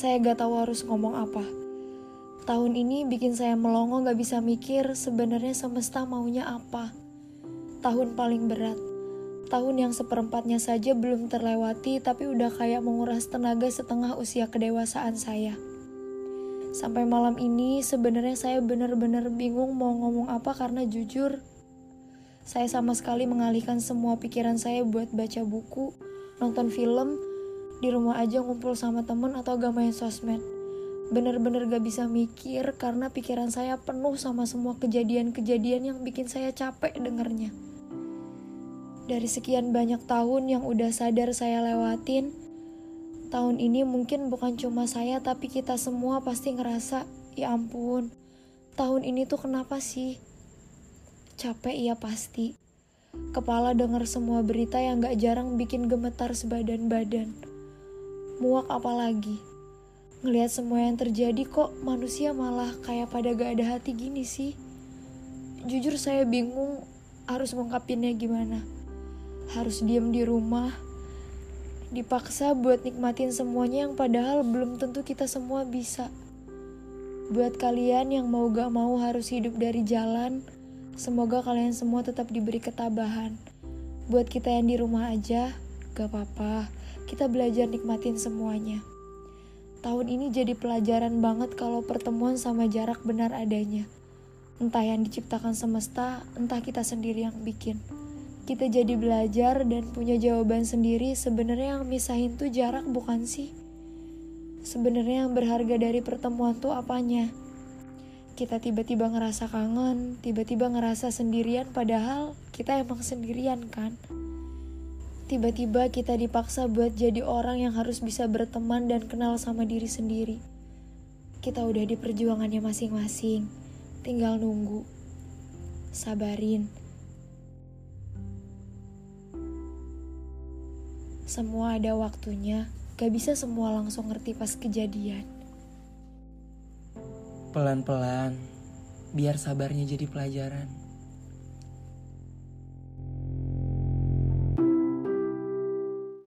Saya gak tahu harus ngomong apa. Tahun ini bikin saya melongo gak bisa mikir sebenarnya semesta maunya apa. Tahun paling berat. Tahun yang seperempatnya saja belum terlewati tapi udah kayak menguras tenaga setengah usia kedewasaan saya. Sampai malam ini sebenarnya saya benar-benar bingung mau ngomong apa karena jujur saya sama sekali mengalihkan semua pikiran saya buat baca buku, nonton film, di rumah aja ngumpul sama temen atau gak main sosmed. Bener-bener gak bisa mikir karena pikiran saya penuh sama semua kejadian-kejadian yang bikin saya capek dengernya. Dari sekian banyak tahun yang udah sadar saya lewatin, tahun ini mungkin bukan cuma saya tapi kita semua pasti ngerasa, ya ampun, tahun ini tuh kenapa sih? Capek ya pasti. Kepala denger semua berita yang gak jarang bikin gemetar sebadan badan muak apalagi. Ngelihat semua yang terjadi kok manusia malah kayak pada gak ada hati gini sih. Jujur saya bingung harus mengungkapinnya gimana. Harus diem di rumah, dipaksa buat nikmatin semuanya yang padahal belum tentu kita semua bisa. Buat kalian yang mau gak mau harus hidup dari jalan, semoga kalian semua tetap diberi ketabahan. Buat kita yang di rumah aja, gak apa-apa kita belajar nikmatin semuanya. Tahun ini jadi pelajaran banget kalau pertemuan sama jarak benar adanya. Entah yang diciptakan semesta, entah kita sendiri yang bikin. Kita jadi belajar dan punya jawaban sendiri sebenarnya yang misahin tuh jarak bukan sih? Sebenarnya yang berharga dari pertemuan tuh apanya? Kita tiba-tiba ngerasa kangen, tiba-tiba ngerasa sendirian padahal kita emang sendirian kan? Tiba-tiba kita dipaksa buat jadi orang yang harus bisa berteman dan kenal sama diri sendiri. Kita udah di perjuangannya masing-masing, tinggal nunggu. Sabarin. Semua ada waktunya, gak bisa semua langsung ngerti pas kejadian. Pelan-pelan, biar sabarnya jadi pelajaran